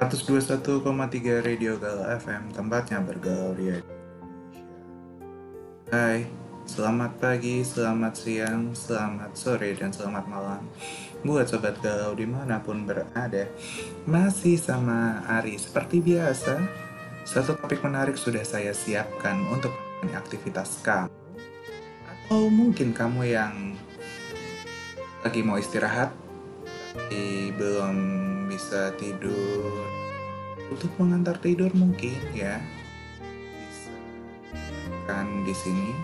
121,3 Radio Galau FM, tempatnya di Indonesia. Hai, selamat pagi, selamat siang, selamat sore, dan selamat malam. Buat Sobat Galau di mana pun berada Masih sama Ari, seperti biasa Satu topik menarik sudah saya siapkan untuk aktivitas kamu. Atau mungkin kamu yang lagi mau istirahat Tapi belum bisa tidur. Untuk mengantar tidur mungkin ya. Bisa. Kan di sini.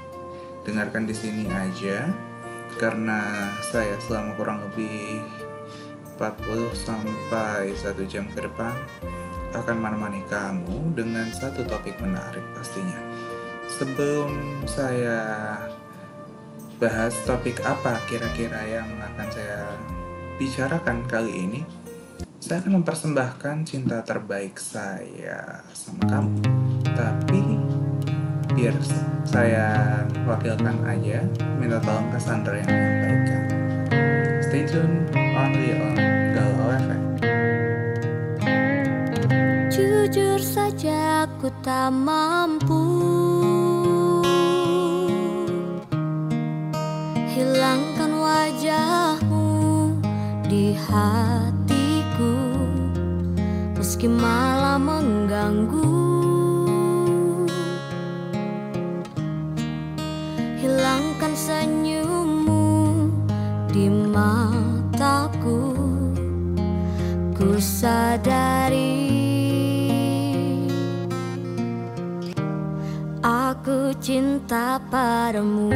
Dengarkan di sini aja. Karena saya selama kurang lebih 40 sampai 1 jam ke depan akan menemani kamu dengan satu topik menarik pastinya. Sebelum saya bahas topik apa kira-kira yang akan saya bicarakan kali ini, saya akan mempersembahkan cinta terbaik saya sama kamu. Tapi biar saya wakilkan aja, minta tolong ke Sandra yang menyampaikan. Stay tune only on Galau FM. Jujur saja aku tak mampu di hatiku Meski malah mengganggu. Hilangkan senyummu di mataku Ku sadari Aku cinta padamu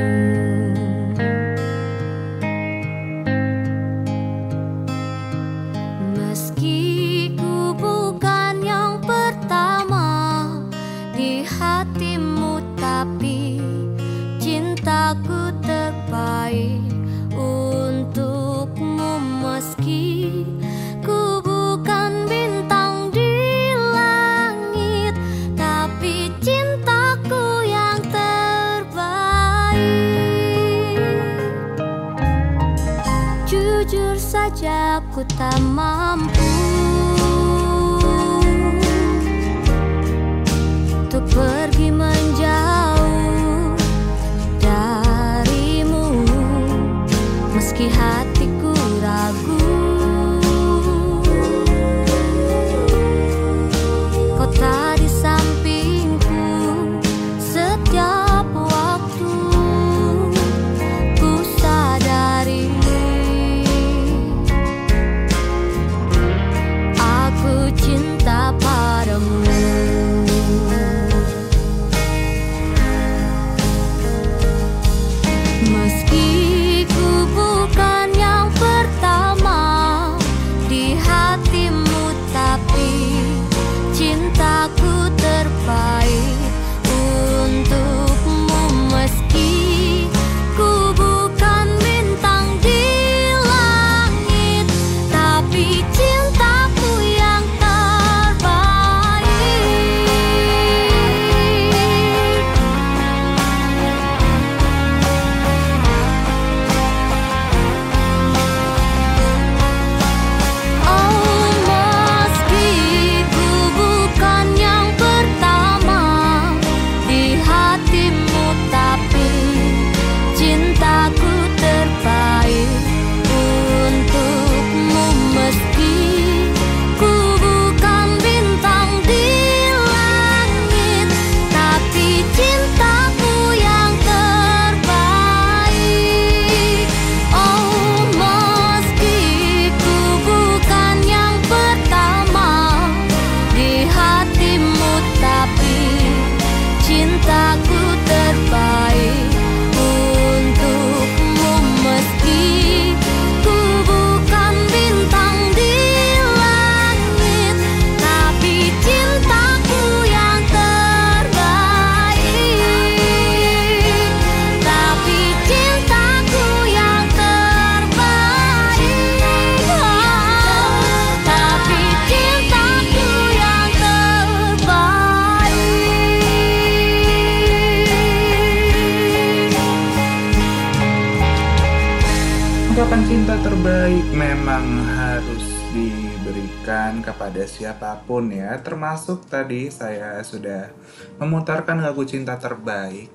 siapa pun ya termasuk tadi saya sudah memutarkan lagu cinta terbaik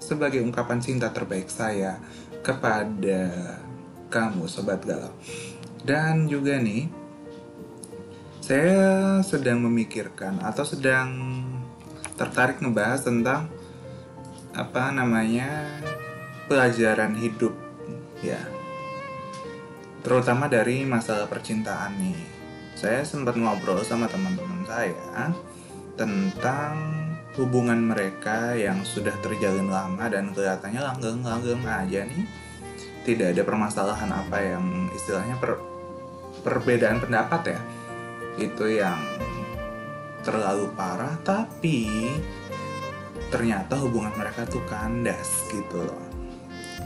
sebagai ungkapan cinta terbaik saya kepada kamu sobat galau dan juga nih saya sedang memikirkan atau sedang tertarik ngebahas tentang apa namanya pelajaran hidup ya terutama dari masalah percintaan nih. Saya sempat ngobrol sama teman-teman saya tentang hubungan mereka yang sudah terjalin lama dan kelihatannya langgeng-langgeng aja nih. Tidak ada permasalahan apa yang istilahnya per, perbedaan pendapat ya. Itu yang terlalu parah tapi ternyata hubungan mereka tuh kandas gitu loh.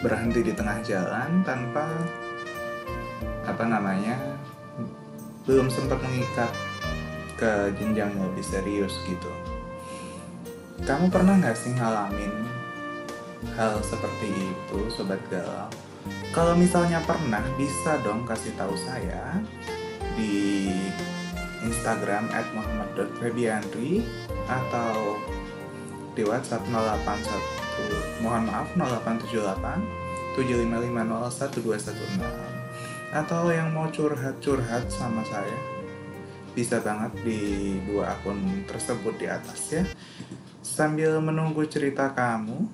Berhenti di tengah jalan tanpa apa namanya belum sempat mengikat ke jenjang yang lebih serius gitu. Kamu pernah nggak sih ngalamin hal seperti itu, sobat galau? Kalau misalnya pernah, bisa dong kasih tahu saya di Instagram @muhammad.febiandri atau di WhatsApp 081 mohon maaf 0878 75501 atau yang mau curhat-curhat sama saya bisa banget di dua akun tersebut di atas ya. Sambil menunggu cerita kamu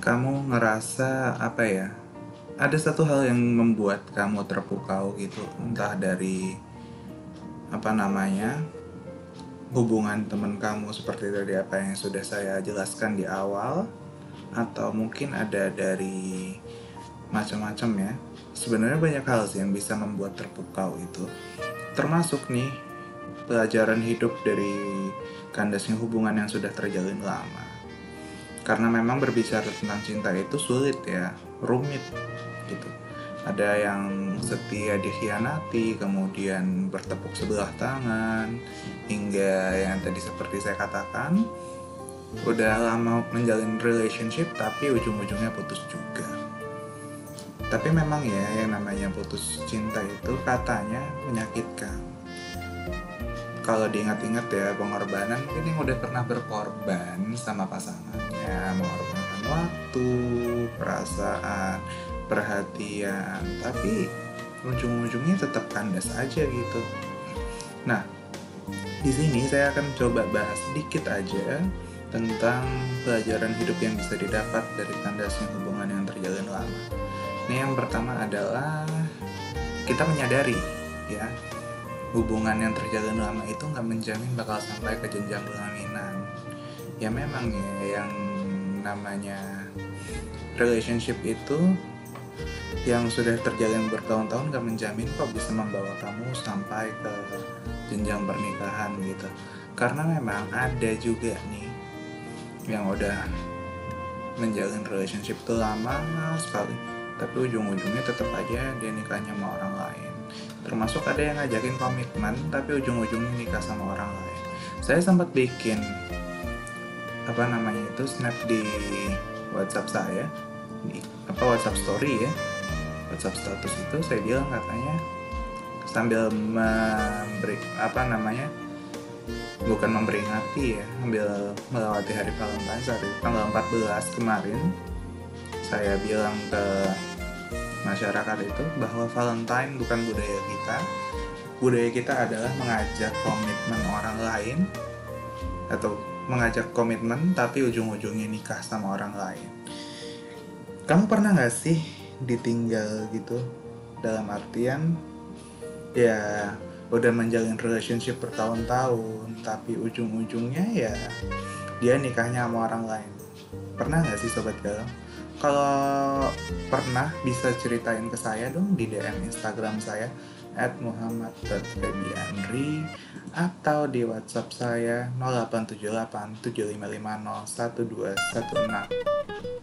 kamu ngerasa apa ya? Ada satu hal yang membuat kamu terpukau gitu, entah dari apa namanya hubungan teman kamu seperti tadi apa yang sudah saya jelaskan di awal, atau mungkin ada dari macam-macam ya. Sebenarnya banyak hal sih yang bisa membuat terpukau itu. Termasuk nih pelajaran hidup dari kandasnya hubungan yang sudah terjalin lama. Karena memang berbicara tentang cinta itu sulit ya, rumit gitu. Ada yang setia dikhianati, kemudian bertepuk sebelah tangan, hingga yang tadi seperti saya katakan, udah lama menjalin relationship tapi ujung-ujungnya putus juga. Tapi memang ya yang namanya putus cinta itu katanya menyakitkan. Kalau diingat-ingat ya pengorbanan mungkin yang udah pernah berkorban sama pasangannya, mengorbankan waktu, perasaan, perhatian, tapi ujung-ujungnya tetap kandas aja gitu. Nah, di sini saya akan coba bahas sedikit aja tentang pelajaran hidup yang bisa didapat dari kandasnya hubungan yang terjalin lama. Ini yang pertama adalah kita menyadari ya hubungan yang terjalin lama itu nggak menjamin bakal sampai ke jenjang pelaminan. Ya memang ya yang namanya relationship itu yang sudah terjalin bertahun-tahun nggak menjamin kok bisa membawa kamu sampai ke jenjang pernikahan gitu. Karena memang ada juga nih yang udah menjalin relationship itu lama sekali tapi ujung-ujungnya tetap aja dia nikahnya sama orang termasuk ada yang ngajakin komitmen tapi ujung-ujungnya nikah sama orang lain. Saya sempat bikin apa namanya itu snap di WhatsApp saya. Di apa WhatsApp story ya. WhatsApp status itu saya bilang katanya sambil memberi apa namanya bukan memperingati ya ambil melewati hari Valentine hari tanggal 14 kemarin saya bilang ke masyarakat itu bahwa Valentine bukan budaya kita. Budaya kita adalah mengajak komitmen orang lain atau mengajak komitmen tapi ujung-ujungnya nikah sama orang lain. Kamu pernah nggak sih ditinggal gitu? Dalam artian ya udah menjalin relationship bertahun-tahun tapi ujung-ujungnya ya dia nikahnya sama orang lain. Pernah nggak sih sobat galau kalau pernah bisa ceritain ke saya dong di DM Instagram saya at atau di WhatsApp saya 0878 7550 1216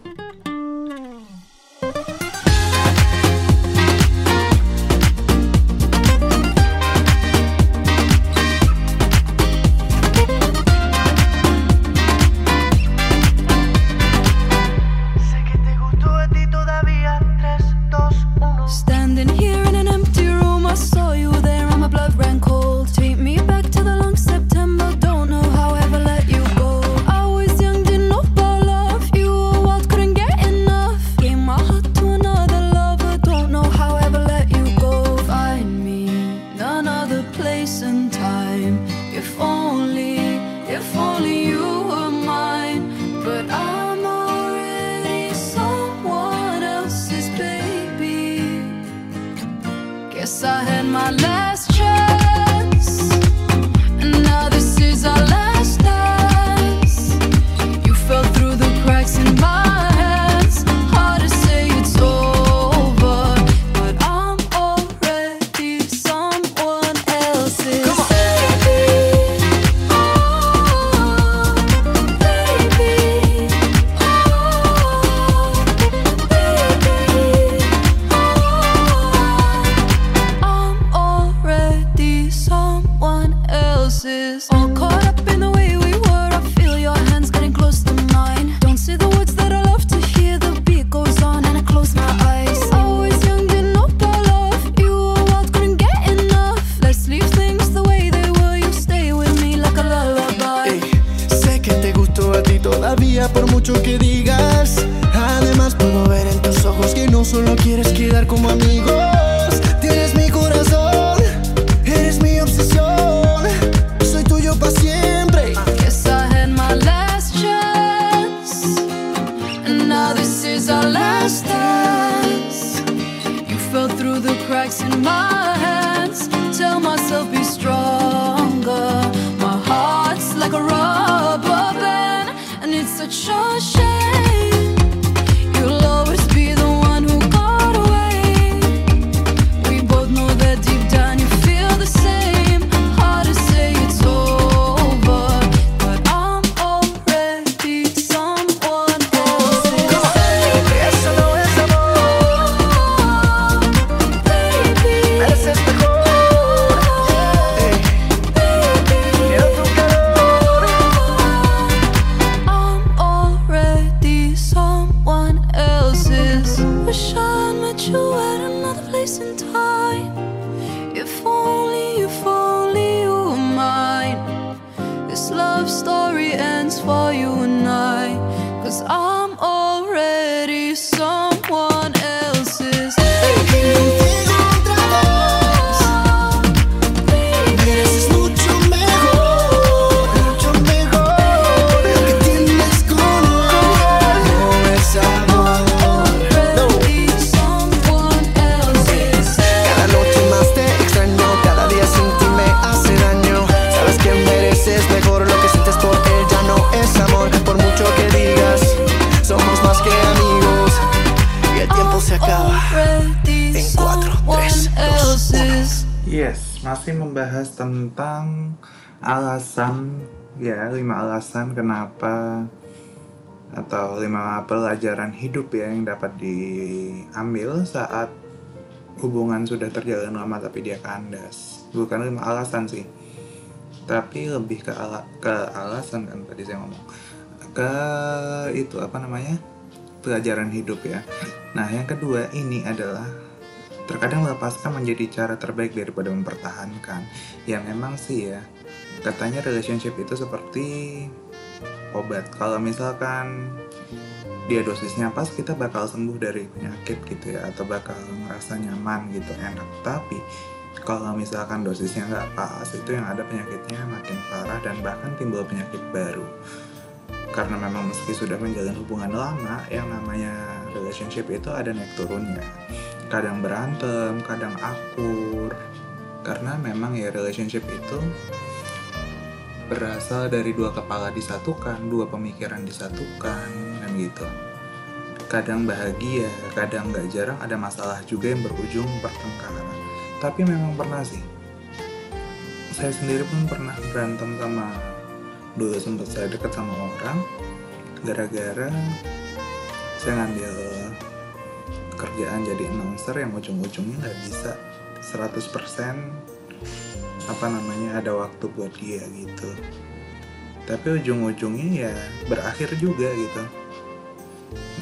likes and mine. Alasan ya lima alasan kenapa atau lima pelajaran hidup ya yang dapat diambil saat hubungan sudah terjalin lama tapi dia kandas. Bukan lima alasan sih, tapi lebih ke ala, ke alasan kan tadi saya ngomong ke itu apa namanya pelajaran hidup ya. Nah yang kedua ini adalah Terkadang melepaskan menjadi cara terbaik daripada mempertahankan. Ya memang sih ya, katanya relationship itu seperti obat. Kalau misalkan dia dosisnya pas, kita bakal sembuh dari penyakit gitu ya, atau bakal ngerasa nyaman gitu, enak. Tapi kalau misalkan dosisnya nggak pas, itu yang ada penyakitnya makin parah dan bahkan timbul penyakit baru. Karena memang meski sudah menjalin hubungan lama, yang namanya relationship itu ada naik turunnya kadang berantem, kadang akur. Karena memang ya relationship itu berasal dari dua kepala disatukan, dua pemikiran disatukan, kan gitu. Kadang bahagia, kadang nggak jarang ada masalah juga yang berujung pertengkaran. Tapi memang pernah sih. Saya sendiri pun pernah berantem sama dulu sempat saya deket sama orang gara-gara saya ngambil kerjaan jadi announcer yang ujung-ujungnya nggak bisa 100% apa namanya ada waktu buat dia gitu. Tapi ujung-ujungnya ya berakhir juga gitu.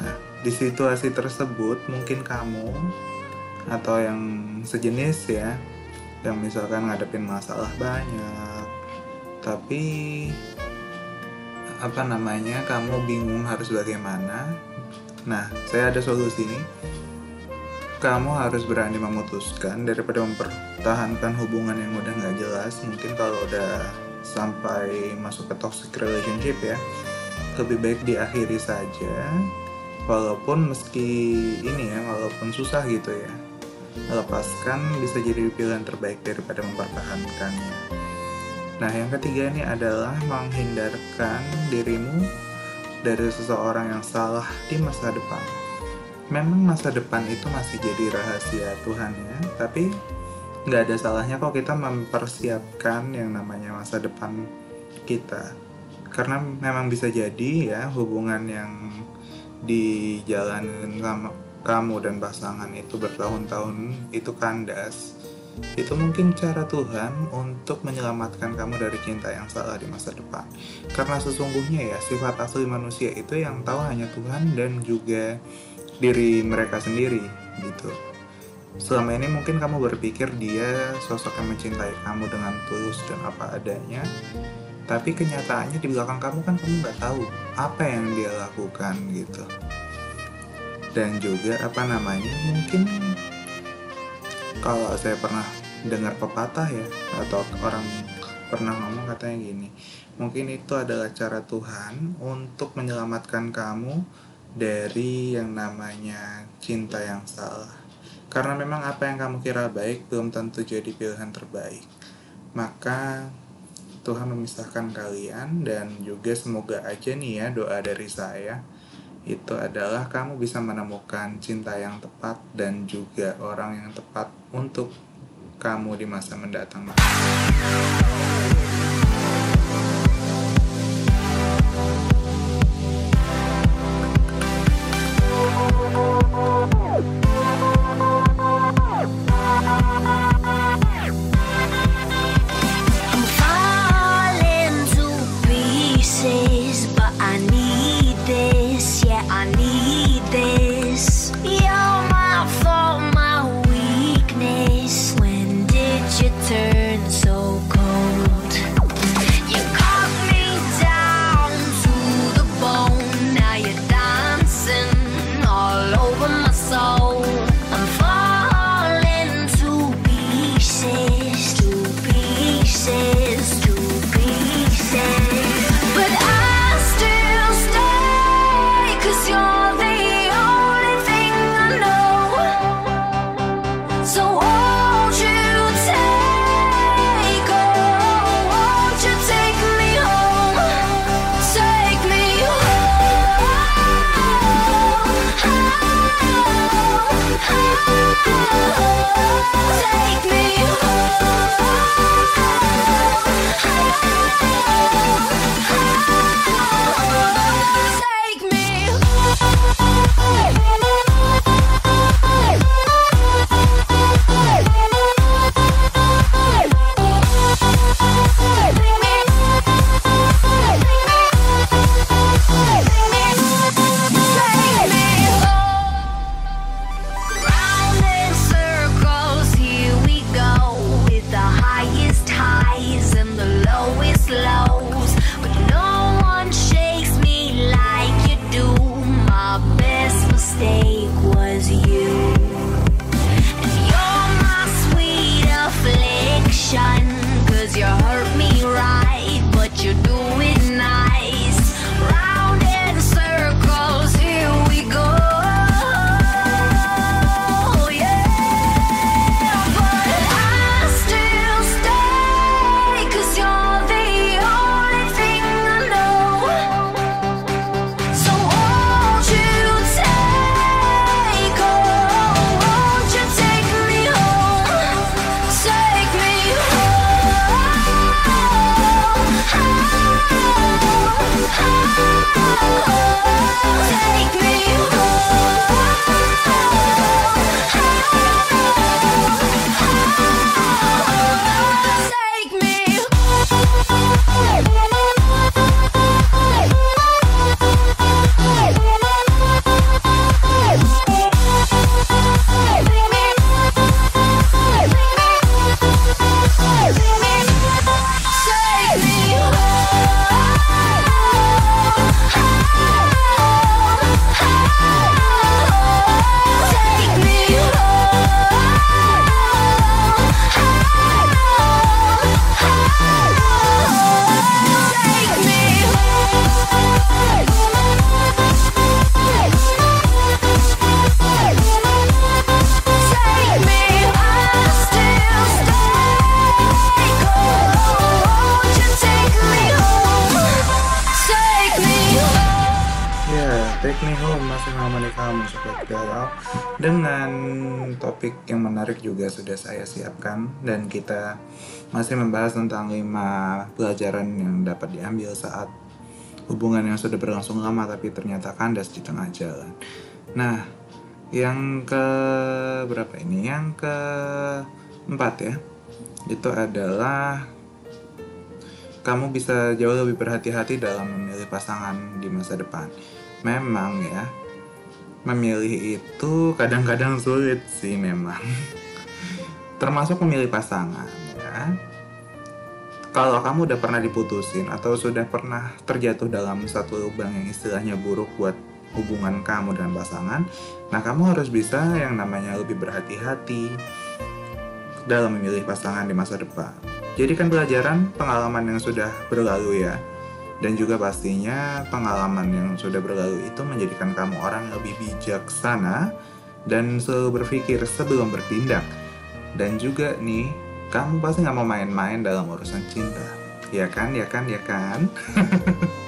Nah di situasi tersebut mungkin kamu atau yang sejenis ya yang misalkan ngadepin masalah banyak tapi apa namanya kamu bingung harus bagaimana. Nah saya ada solusi nih. Kamu harus berani memutuskan daripada mempertahankan hubungan yang udah nggak jelas mungkin kalau udah sampai masuk ke toxic relationship ya lebih baik diakhiri saja. Walaupun meski ini ya walaupun susah gitu ya melepaskan bisa jadi pilihan terbaik daripada mempertahankannya nah yang ketiga ini adalah menghindarkan dirimu dari seseorang yang salah di masa depan. Memang masa depan itu masih jadi rahasia Tuhan ya tapi nggak ada salahnya kok kita mempersiapkan yang namanya masa depan kita. Karena memang bisa jadi ya hubungan yang dijalanin sama kamu dan pasangan itu bertahun-tahun itu kandas. Itu mungkin cara Tuhan untuk menyelamatkan kamu dari cinta yang salah di masa depan. Karena sesungguhnya ya sifat asli manusia itu yang tahu hanya Tuhan dan juga diri mereka sendiri gitu selama ini mungkin kamu berpikir dia sosok yang mencintai kamu dengan tulus dan apa adanya tapi kenyataannya di belakang kamu kan kamu nggak tahu apa yang dia lakukan gitu dan juga apa namanya mungkin kalau saya pernah dengar pepatah ya atau orang pernah ngomong katanya gini mungkin itu adalah cara Tuhan untuk menyelamatkan kamu dari yang namanya cinta yang salah. Karena memang apa yang kamu kira baik belum tentu jadi pilihan terbaik. Maka Tuhan memisahkan kalian dan juga semoga aja nih ya doa dari saya itu adalah kamu bisa menemukan cinta yang tepat dan juga orang yang tepat untuk kamu di masa mendatang. But I need sudah saya siapkan dan kita masih membahas tentang lima pelajaran yang dapat diambil saat hubungan yang sudah berlangsung lama tapi ternyata kandas di tengah jalan. Nah, yang ke berapa ini? Yang ke empat ya. Itu adalah kamu bisa jauh lebih berhati-hati dalam memilih pasangan di masa depan. Memang ya, memilih itu kadang-kadang sulit sih memang. Termasuk memilih pasangan ya. Kalau kamu udah pernah diputusin atau sudah pernah terjatuh dalam satu lubang yang istilahnya buruk buat hubungan kamu dan pasangan, nah kamu harus bisa yang namanya lebih berhati-hati dalam memilih pasangan di masa depan. Jadi kan pelajaran pengalaman yang sudah berlalu ya. Dan juga pastinya pengalaman yang sudah berlalu itu menjadikan kamu orang lebih bijaksana dan selalu berpikir sebelum bertindak. Dan juga nih, kamu pasti nggak mau main-main dalam urusan cinta. Ya kan, ya kan, ya kan?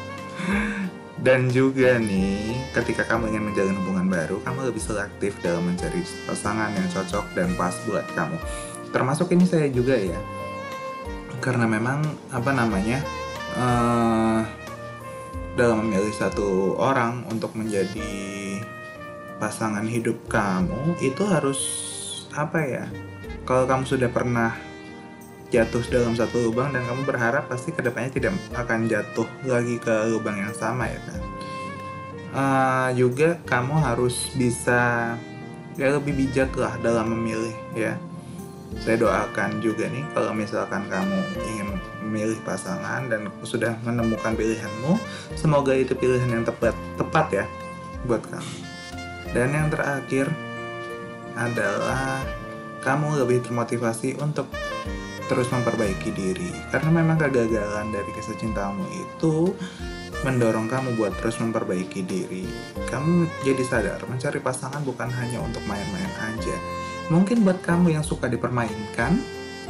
Dan juga nih, ketika kamu ingin menjalin hubungan baru, kamu lebih selektif dalam mencari pasangan yang cocok dan pas buat kamu. Termasuk ini saya juga ya, karena memang apa namanya eh dalam memilih satu orang untuk menjadi pasangan hidup kamu itu harus apa ya? Kalau kamu sudah pernah jatuh dalam satu lubang dan kamu berharap pasti ke depannya tidak akan jatuh lagi ke lubang yang sama ya kan. Eh, juga kamu harus bisa ya lebih bijak lah dalam memilih ya. Saya doakan juga nih kalau misalkan kamu ingin memilih pasangan dan sudah menemukan pilihanmu, semoga itu pilihan yang tepat tepat ya buat kamu. Dan yang terakhir adalah kamu lebih termotivasi untuk terus memperbaiki diri. Karena memang kegagalan dari kisah cintamu itu mendorong kamu buat terus memperbaiki diri. Kamu jadi sadar mencari pasangan bukan hanya untuk main-main aja. Mungkin buat kamu yang suka dipermainkan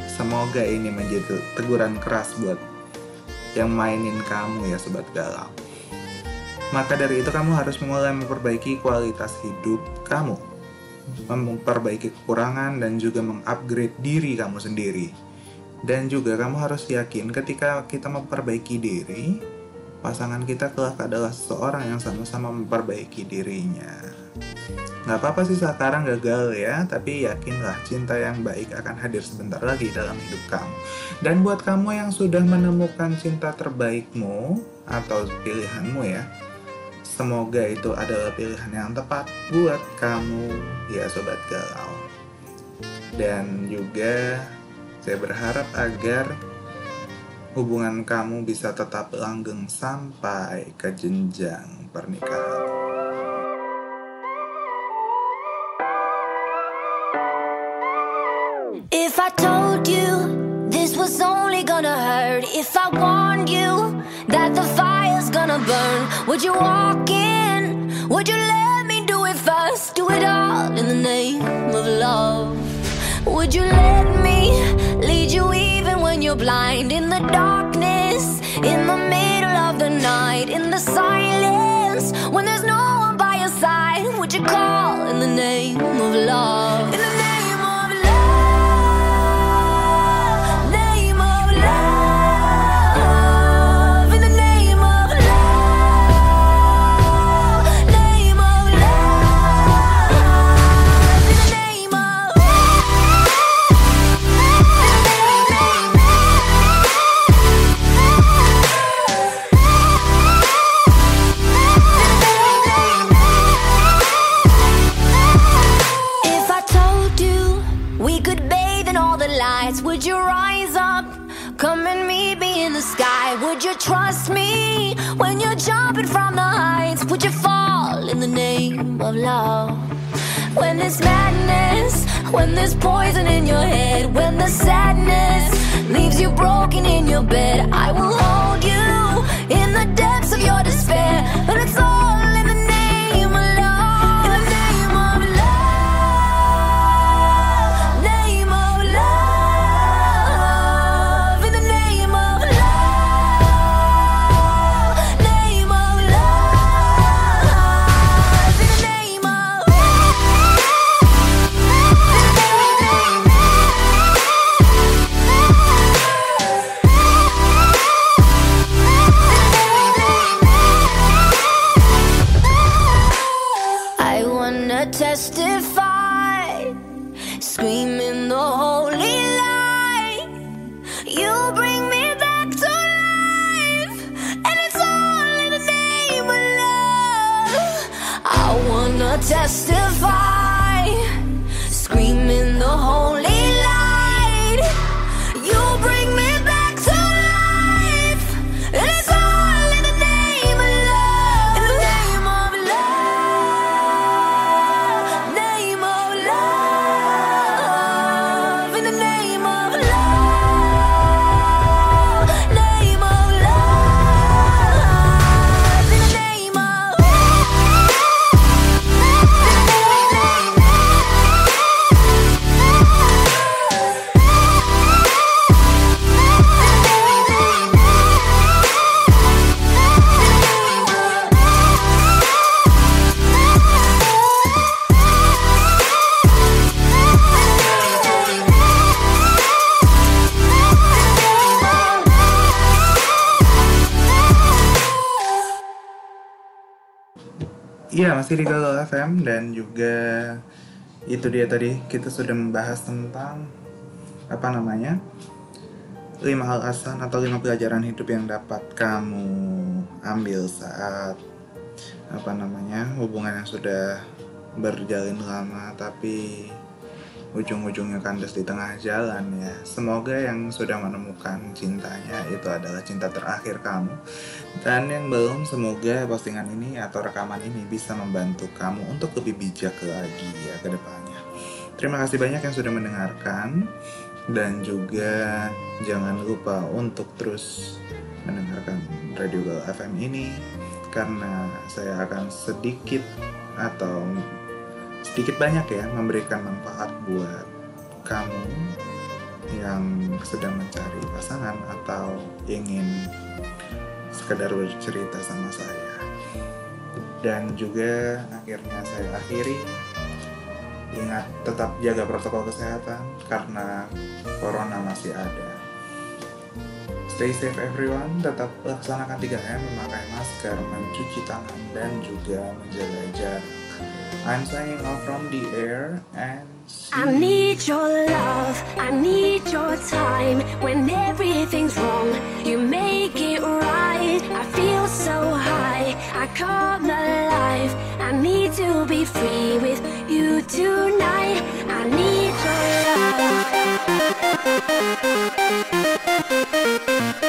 semoga ini menjadi teguran keras buat yang mainin kamu ya sobat galau. Maka dari itu kamu harus mulai memperbaiki kualitas hidup kamu memperbaiki kekurangan dan juga mengupgrade diri kamu sendiri dan juga kamu harus yakin ketika kita memperbaiki diri, pasangan kita kelak adalah seseorang yang sama-sama memperbaiki dirinya. Gak apa-apa sih sekarang gagal ya, tapi yakinlah cinta yang baik akan hadir sebentar lagi dalam hidup kamu. Dan buat kamu yang sudah menemukan cinta terbaikmu atau pilihanmu ya, semoga itu adalah pilihan yang tepat buat kamu ya sobat galau. Dan juga saya berharap agar hubungan kamu bisa tetap langgeng sampai ke jenjang pernikahan. If I told you this was only gonna hurt, if I warned you that the gonna burn, would you walk in? Would you let me do it first? Do it all in the name of love. Would you let me lead you even when you're blind? In the darkness, in the middle of the night, in the silence, when there's no one by your side, would you call in the name of love? There's madness, when there's poison in your head, when the sadness leaves you broken in your bed, I will hold you in the depths of your despair. And it's all masih di Galau FM dan juga itu dia tadi kita sudah membahas tentang apa namanya lima alasan atau lima pelajaran hidup yang dapat kamu ambil saat apa namanya hubungan yang sudah berjalin lama tapi ujung-ujungnya kandas di tengah jalan ya. Semoga yang sudah menemukan cintanya itu adalah cinta terakhir kamu. Dan yang belum semoga postingan ini atau rekaman ini bisa membantu kamu untuk lebih bijak lagi ya ke depannya. Terima kasih banyak yang sudah mendengarkan dan juga jangan lupa untuk terus mendengarkan Radio Gal FM ini karena saya akan sedikit atau sedikit banyak ya memberikan manfaat buat kamu yang sedang mencari pasangan atau ingin sekedar bercerita sama saya. Dan juga akhirnya saya akhiri ingat tetap jaga protokol kesehatan karena corona masih ada. Stay safe everyone, tetap laksanakan 3M, memakai masker, mencuci tangan, dan juga menjaga jarak. I'm signing off from the air and I need your love, I need your time. When everything's wrong, you make it right. I feel so high, I come alive. I need to be free with you tonight. I need your love.